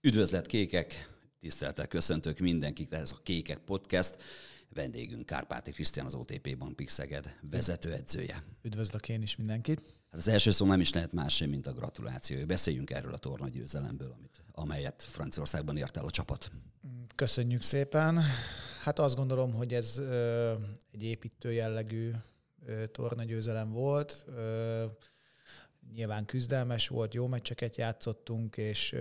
Üdvözlet kékek, tiszteltel köszöntök mindenkit, ez a Kékek Podcast. Vendégünk Kárpáti Krisztián, az OTP Bank Szeged vezetőedzője. Üdvözlök én is mindenkit. Hát az első szó nem is lehet más sem, mint a gratuláció. Beszéljünk erről a torna győzelemből, amit, amelyet Franciaországban ért el a csapat. Köszönjük szépen. Hát azt gondolom, hogy ez ö, egy építő jellegű ö, tornagyőzelem volt. Ö, nyilván küzdelmes volt, jó meccseket játszottunk, és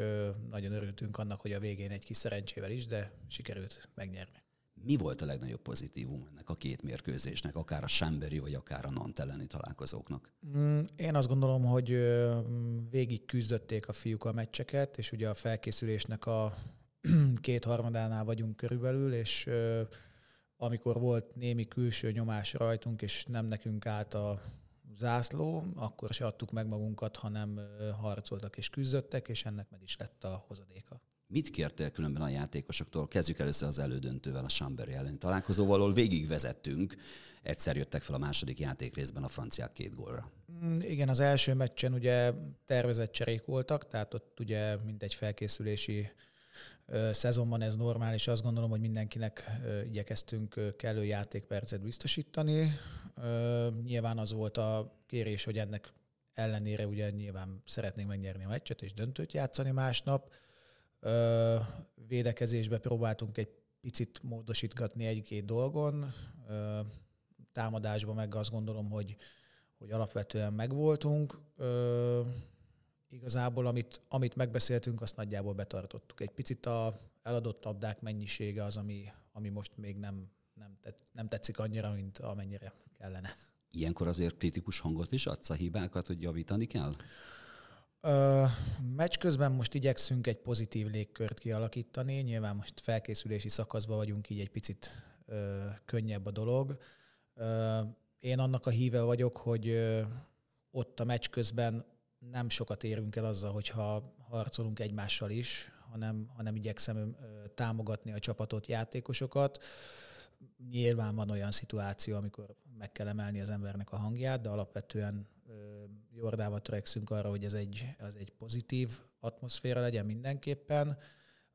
nagyon örültünk annak, hogy a végén egy kis szerencsével is, de sikerült megnyerni. Mi volt a legnagyobb pozitívum ennek a két mérkőzésnek, akár a Samberi, vagy akár a Nant elleni találkozóknak? Mm, én azt gondolom, hogy végig küzdötték a fiúk a meccseket, és ugye a felkészülésnek a két harmadánál vagyunk körülbelül, és amikor volt némi külső nyomás rajtunk, és nem nekünk állt a zászló, akkor se adtuk meg magunkat, hanem harcoltak és küzdöttek, és ennek meg is lett a hozadéka. Mit kértél különben a játékosoktól? Kezdjük először az elődöntővel, a Chamberi elleni találkozóval, ahol végig vezettünk. Egyszer jöttek fel a második játék részben a franciák két gólra. Mm, igen, az első meccsen ugye tervezett cserék voltak, tehát ott ugye mindegy felkészülési szezonban ez normális, azt gondolom, hogy mindenkinek igyekeztünk kellő játékpercet biztosítani. Nyilván az volt a kérés, hogy ennek ellenére ugye nyilván szeretnénk megnyerni a meccset és döntőt játszani másnap. Védekezésbe próbáltunk egy picit módosítgatni egy-két dolgon. Támadásban meg azt gondolom, hogy, hogy alapvetően megvoltunk igazából amit, amit megbeszéltünk, azt nagyjából betartottuk. Egy picit a eladott labdák mennyisége az, ami, ami most még nem, nem, tett, nem tetszik annyira, mint amennyire kellene. Ilyenkor azért kritikus hangot is adsz a hibákat, hogy javítani kell? Ö, meccs közben most igyekszünk egy pozitív légkört kialakítani. Nyilván most felkészülési szakaszban vagyunk, így egy picit ö, könnyebb a dolog. Ö, én annak a híve vagyok, hogy ö, ott a meccs közben nem sokat érünk el azzal, hogyha harcolunk egymással is, hanem, hanem igyekszem támogatni a csapatot, játékosokat. Nyilván van olyan szituáció, amikor meg kell emelni az embernek a hangját, de alapvetően Jordával törekszünk arra, hogy ez egy, ez egy pozitív atmoszféra legyen mindenképpen.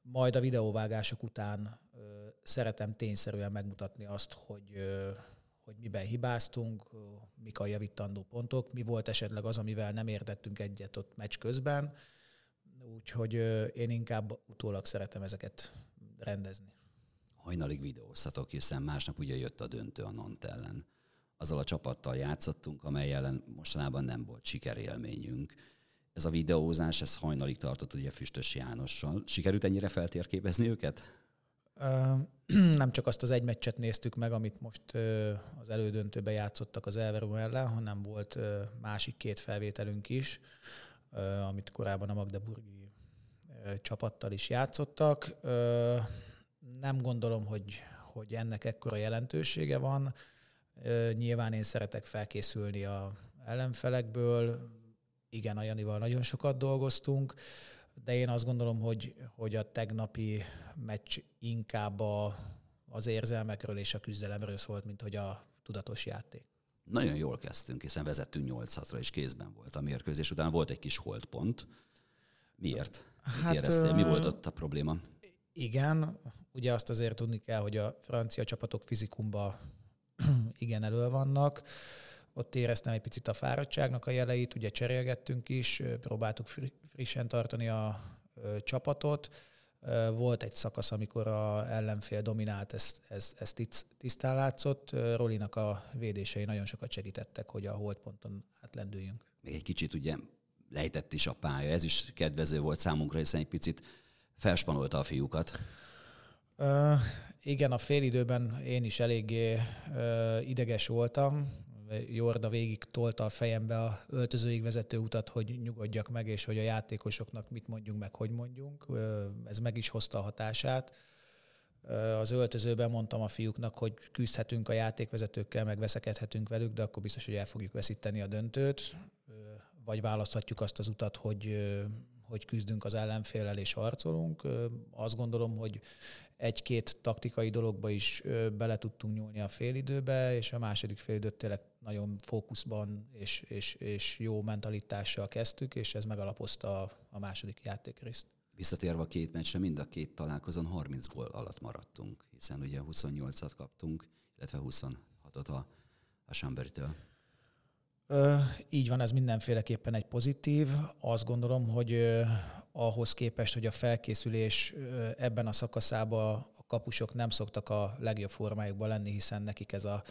Majd a videóvágások után szeretem tényszerűen megmutatni azt, hogy hogy miben hibáztunk, mik a javítandó pontok, mi volt esetleg az, amivel nem értettünk egyet ott meccs közben, úgyhogy én inkább utólag szeretem ezeket rendezni. Hajnalig videóztatok, hiszen másnap ugye jött a döntő a Nant ellen. Azzal a csapattal játszottunk, amely ellen mostanában nem volt sikerélményünk. Ez a videózás, ez hajnalig tartott ugye Füstös Jánossal. Sikerült ennyire feltérképezni őket? nem csak azt az egy meccset néztük meg, amit most az elődöntőbe játszottak az Elverum ellen, hanem volt másik két felvételünk is, amit korábban a Magdeburgi csapattal is játszottak. Nem gondolom, hogy, hogy ennek ekkora jelentősége van. Nyilván én szeretek felkészülni a ellenfelekből. Igen, a Janival nagyon sokat dolgoztunk de én azt gondolom, hogy, hogy a tegnapi meccs inkább a, az érzelmekről és a küzdelemről szólt, mint hogy a tudatos játék. Nagyon jól kezdtünk, hiszen vezettünk 8 ra és kézben volt a mérkőzés. Utána volt egy kis holdpont. Miért? Mit hát, éreztél? Mi volt ott a probléma? Igen, ugye azt azért tudni kell, hogy a francia csapatok fizikumban igen elő vannak. Ott éreztem egy picit a fáradtságnak a jeleit, ugye cserélgettünk is, próbáltuk frissen tartani a csapatot. Volt egy szakasz, amikor a ellenfél dominált, ez, ez, ez tisztán látszott. Rolinak a védései nagyon sokat segítettek, hogy a holdponton átlendüljünk. Még egy kicsit ugye lejtett is a pálya, ez is kedvező volt számunkra, hiszen egy picit felspanolta a fiúkat. Uh, igen, a félidőben én is eléggé uh, ideges voltam. Jorda végig tolta a fejembe a öltözőig vezető utat, hogy nyugodjak meg, és hogy a játékosoknak mit mondjunk meg, hogy mondjunk. Ez meg is hozta a hatását. Az öltözőben mondtam a fiúknak, hogy küzdhetünk a játékvezetőkkel, meg veszekedhetünk velük, de akkor biztos, hogy el fogjuk veszíteni a döntőt, vagy választhatjuk azt az utat, hogy hogy küzdünk az ellenfélel és harcolunk. Azt gondolom, hogy egy-két taktikai dologba is bele tudtunk nyúlni a félidőbe, és a második félidőt tényleg nagyon fókuszban és, és, és jó mentalitással kezdtük, és ez megalapozta a, második játékrészt. Visszatérve a két meccsre, mind a két találkozón 30 gól alatt maradtunk, hiszen ugye 28-at kaptunk, illetve 26-ot a, a Samberitől. Így van, ez mindenféleképpen egy pozitív. Azt gondolom, hogy ahhoz képest, hogy a felkészülés ebben a szakaszában a kapusok nem szoktak a legjobb formájukban lenni, hiszen nekik ez a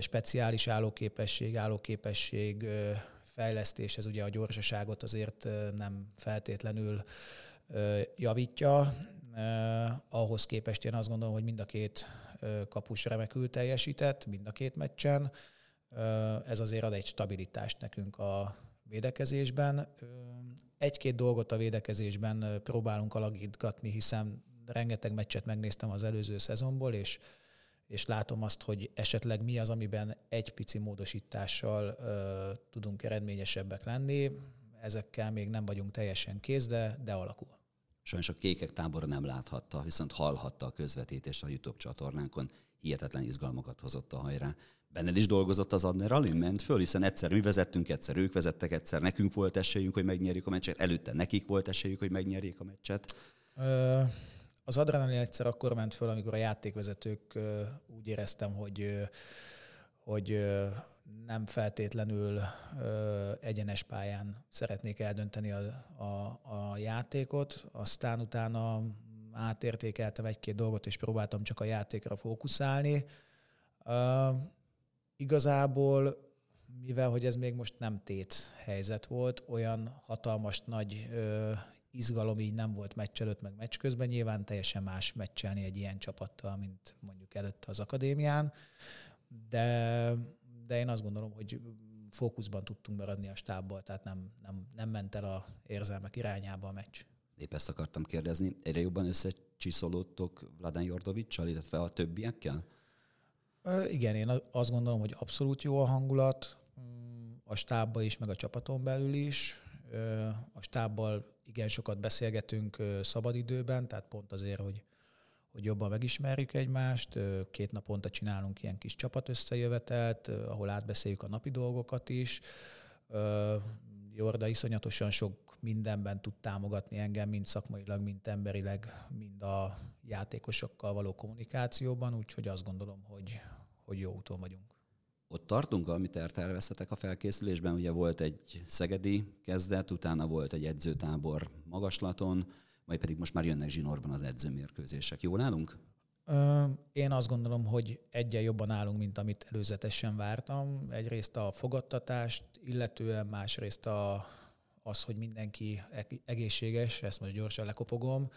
speciális állóképesség, állóképesség fejlesztés, ez ugye a gyorsaságot azért nem feltétlenül javítja. Ahhoz képest én azt gondolom, hogy mind a két kapus remekül teljesített, mind a két meccsen. Ez azért ad egy stabilitást nekünk a védekezésben. Egy-két dolgot a védekezésben próbálunk alakítgatni, hiszen rengeteg meccset megnéztem az előző szezonból, és, és látom azt, hogy esetleg mi az, amiben egy pici módosítással uh, tudunk eredményesebbek lenni. Ezekkel még nem vagyunk teljesen kész, de, de alakul. Sajnos a kékek tábora nem láthatta, viszont hallhatta a közvetítést a YouTube csatornánkon. Hihetetlen izgalmakat hozott a hajrá benned is dolgozott az adrenalin, ment föl, hiszen egyszer mi vezettünk, egyszer ők vezettek, egyszer nekünk volt esélyünk, hogy megnyerjük a meccset, előtte nekik volt esélyük, hogy megnyerjék a meccset. Az adrenalin egyszer akkor ment föl, amikor a játékvezetők úgy éreztem, hogy hogy nem feltétlenül egyenes pályán szeretnék eldönteni a, a, a játékot, aztán utána átértékeltem egy-két dolgot, és próbáltam csak a játékra fókuszálni igazából, mivel hogy ez még most nem tét helyzet volt, olyan hatalmas nagy ö, izgalom így nem volt meccs előtt, meg meccs közben. Nyilván teljesen más meccselni egy ilyen csapattal, mint mondjuk előtte az akadémián, de, de én azt gondolom, hogy fókuszban tudtunk maradni a stábból, tehát nem, nem, nem ment el a érzelmek irányába a meccs. Épp ezt akartam kérdezni. Egyre jobban összecsiszolódtok Vladan Jordovicsal, illetve a többiekkel? Igen, én azt gondolom, hogy abszolút jó a hangulat, mm, a stábban is, meg a csapaton belül is. A stábbal igen sokat beszélgetünk szabadidőben, tehát pont azért, hogy, hogy jobban megismerjük egymást. Két naponta csinálunk ilyen kis csapatösszejövetelt, ahol átbeszéljük a napi dolgokat is. Jorda iszonyatosan sok mindenben tud támogatni engem, mind szakmailag, mind emberileg, mind a játékosokkal való kommunikációban, úgyhogy azt gondolom, hogy, hogy jó úton vagyunk. Ott tartunk, amit elterveztetek a felkészülésben, ugye volt egy szegedi kezdet, utána volt egy edzőtábor magaslaton, majd pedig most már jönnek zsinórban az edzőmérkőzések. Jól állunk? Én azt gondolom, hogy egyen jobban állunk, mint amit előzetesen vártam. Egyrészt a fogadtatást, illetően másrészt a, az, hogy mindenki egészséges, ezt most gyorsan lekopogom,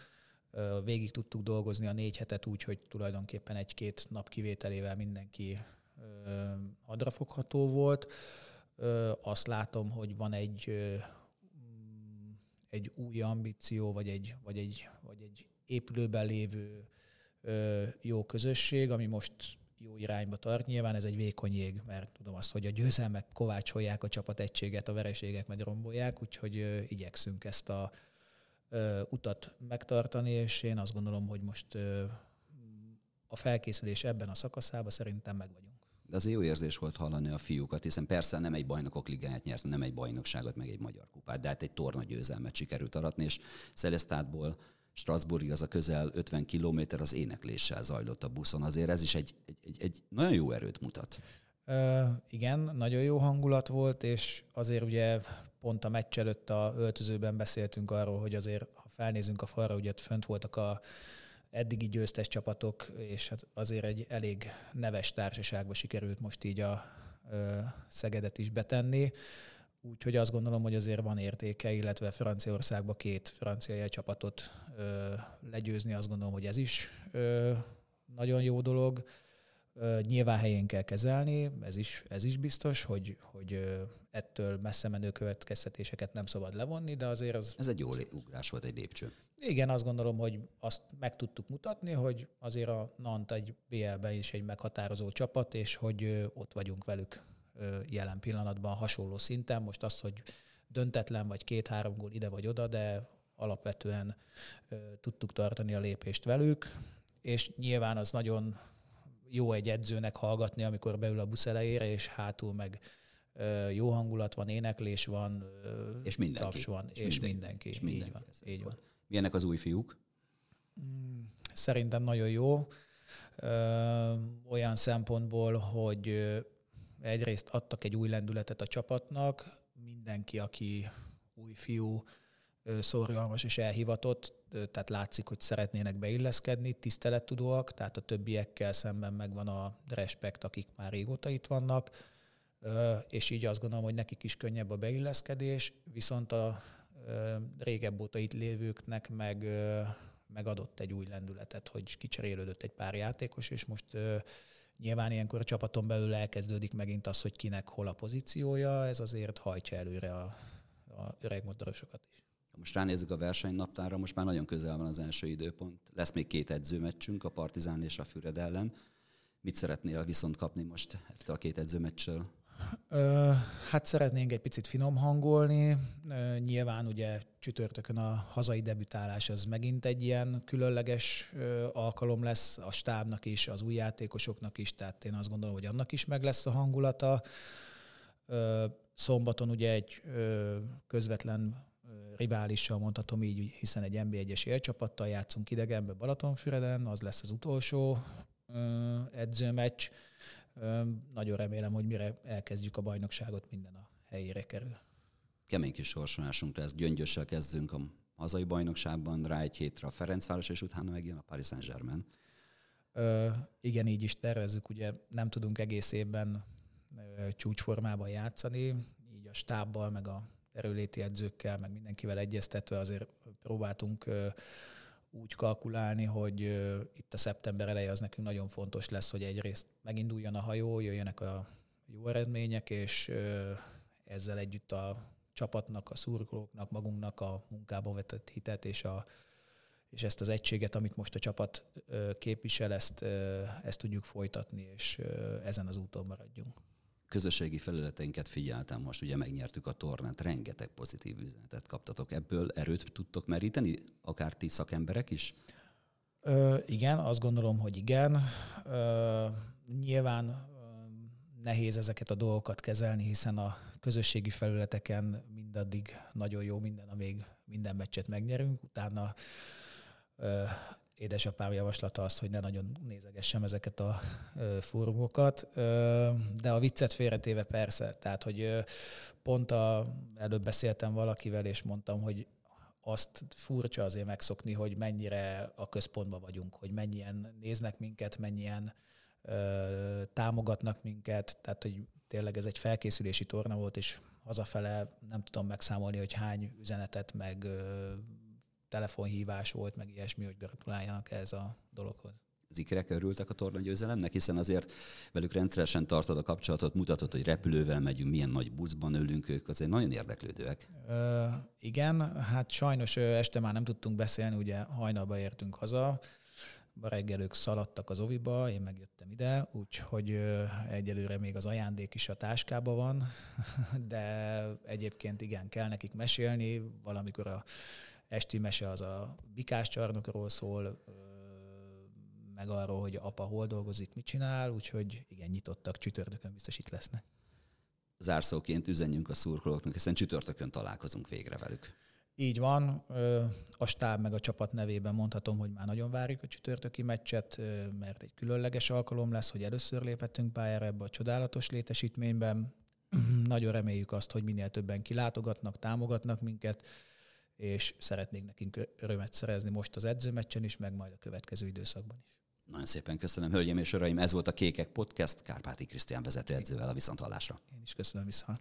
Végig tudtuk dolgozni a négy hetet úgy, hogy tulajdonképpen egy-két nap kivételével mindenki hadrafogható volt. Azt látom, hogy van egy, egy új ambíció, vagy egy, vagy egy, vagy egy épülőben lévő jó közösség, ami most jó irányba tart. Nyilván ez egy vékony jég, mert tudom azt, hogy a győzelmek kovácsolják a csapat egységet, a vereségek meg rombolják, úgyhogy igyekszünk ezt a utat megtartani, és én azt gondolom, hogy most a felkészülés ebben a szakaszában szerintem meg vagyunk. De az jó érzés volt hallani a fiúkat, hiszen persze nem egy bajnokok ligáját nyert, nem egy bajnokságot, meg egy magyar kupát, de hát egy torna győzelmet sikerült aratni, és Szeresztátból Strasbourg az a közel 50 kilométer az énekléssel zajlott a buszon. Azért ez is egy, egy, egy, egy nagyon jó erőt mutat. Uh, igen, nagyon jó hangulat volt, és azért ugye pont a meccs előtt a öltözőben beszéltünk arról, hogy azért, ha felnézünk a falra, ugye fönt voltak a eddigi győztes csapatok, és hát azért egy elég neves társaságba sikerült most így a ö, Szegedet is betenni. Úgyhogy azt gondolom, hogy azért van értéke, illetve Franciaországba két francia csapatot ö, legyőzni, azt gondolom, hogy ez is ö, nagyon jó dolog. Nyilván helyén kell kezelni, ez is, ez is biztos, hogy, hogy ettől messze menő következtetéseket nem szabad levonni, de azért az... Ez egy jó ugrás volt, egy lépcső. Igen, azt gondolom, hogy azt meg tudtuk mutatni, hogy azért a Nant egy BL-ben is egy meghatározó csapat, és hogy ott vagyunk velük jelen pillanatban hasonló szinten. Most az, hogy döntetlen vagy két-három gól ide vagy oda, de alapvetően tudtuk tartani a lépést velük, és nyilván az nagyon jó egy edzőnek hallgatni, amikor beül a busz elejére, és hátul meg jó hangulat van, éneklés van, és mindenki. taps van, és, és mindenki. És mindenki. Így van. Így van. Milyenek az új fiúk? Mm, szerintem nagyon jó. Olyan szempontból, hogy egyrészt adtak egy új lendületet a csapatnak, mindenki, aki új fiú, szorgalmas és elhivatott, tehát látszik, hogy szeretnének beilleszkedni, tisztelettudóak, tehát a többiekkel szemben megvan a respekt, akik már régóta itt vannak, és így azt gondolom, hogy nekik is könnyebb a beilleszkedés, viszont a régebb óta itt lévőknek meg, megadott egy új lendületet, hogy kicserélődött egy pár játékos, és most nyilván ilyenkor a csapaton belül elkezdődik megint az, hogy kinek hol a pozíciója, ez azért hajtja előre a, a öreg motorosokat is. Most ránézzük a versenynaptára, most már nagyon közel van az első időpont. Lesz még két edzőmeccsünk, a Partizán és a Füred ellen. Mit szeretnél viszont kapni most ettől a két edzőmeccsel? Hát szeretnénk egy picit finom hangolni. Nyilván ugye csütörtökön a hazai debütálás az megint egy ilyen különleges alkalom lesz a stábnak is, az új játékosoknak is, tehát én azt gondolom, hogy annak is meg lesz a hangulata. Szombaton ugye egy közvetlen riválissal mondhatom így, hiszen egy NB1-es élcsapattal játszunk idegenbe Balatonfüreden, az lesz az utolsó edzőmeccs. Nagyon remélem, hogy mire elkezdjük a bajnokságot, minden a helyére kerül. Kemény kis sorsolásunk lesz. Gyöngyössel kezdünk a hazai bajnokságban, rá egy hétre a Ferencváros, és utána megjön a Paris Saint-Germain. Ö, igen, így is tervezzük. Ugye nem tudunk egész évben ö, csúcsformában játszani, így a stábbal, meg a erőléti edzőkkel, meg mindenkivel egyeztetve azért próbáltunk úgy kalkulálni, hogy itt a szeptember eleje az nekünk nagyon fontos lesz, hogy egyrészt meginduljon a hajó, jöjjenek a jó eredmények, és ezzel együtt a csapatnak, a szurkolóknak, magunknak a munkába vetett hitet és, a, és ezt az egységet, amit most a csapat képvisel, ezt, ezt tudjuk folytatni, és ezen az úton maradjunk közösségi felületeinket figyeltem, most ugye megnyertük a tornát, rengeteg pozitív üzenetet kaptatok. Ebből erőt tudtok meríteni, akár ti szakemberek is? Ö, igen, azt gondolom, hogy igen. Ö, nyilván nehéz ezeket a dolgokat kezelni, hiszen a közösségi felületeken mindaddig nagyon jó minden, amíg minden meccset megnyerünk, utána édesapám javaslata az, hogy ne nagyon nézegessem ezeket a fórumokat, de a viccet félretéve persze, tehát hogy pont a, előbb beszéltem valakivel, és mondtam, hogy azt furcsa azért megszokni, hogy mennyire a központban vagyunk, hogy mennyien néznek minket, mennyien ö, támogatnak minket, tehát hogy tényleg ez egy felkészülési torna volt, és hazafele nem tudom megszámolni, hogy hány üzenetet, meg ö, telefonhívás volt, meg ilyesmi, hogy gratuláljanak ez a dologhoz. Az ikerek örültek a torna győzelemnek, hiszen azért velük rendszeresen tartod a kapcsolatot, mutatod, hogy repülővel megyünk, milyen nagy buszban ülünk, ők azért nagyon érdeklődőek. Ö, igen, hát sajnos este már nem tudtunk beszélni, ugye hajnalba értünk haza, a reggel ők szaladtak az oviba, én megjöttem ide, úgyhogy egyelőre még az ajándék is a táskában van, de egyébként igen, kell nekik mesélni, valamikor a esti mese az a bikás csarnokról szól, meg arról, hogy apa hol dolgozik, mit csinál, úgyhogy igen, nyitottak, csütörtökön biztos itt lesznek. Zárszóként üzenjünk a szurkolóknak, hiszen csütörtökön találkozunk végre velük. Így van, a stáb meg a csapat nevében mondhatom, hogy már nagyon várjuk a csütörtöki meccset, mert egy különleges alkalom lesz, hogy először léphetünk pályára ebbe a csodálatos létesítményben. nagyon reméljük azt, hogy minél többen kilátogatnak, támogatnak minket, és szeretnénk nekünk örömet szerezni most az edzőmeccsen is, meg majd a következő időszakban is. Nagyon szépen köszönöm, hölgyeim és uraim, ez volt a Kékek Podcast, Kárpáti Krisztián vezetőedzővel a Viszontvallásra. Én is köszönöm viszont.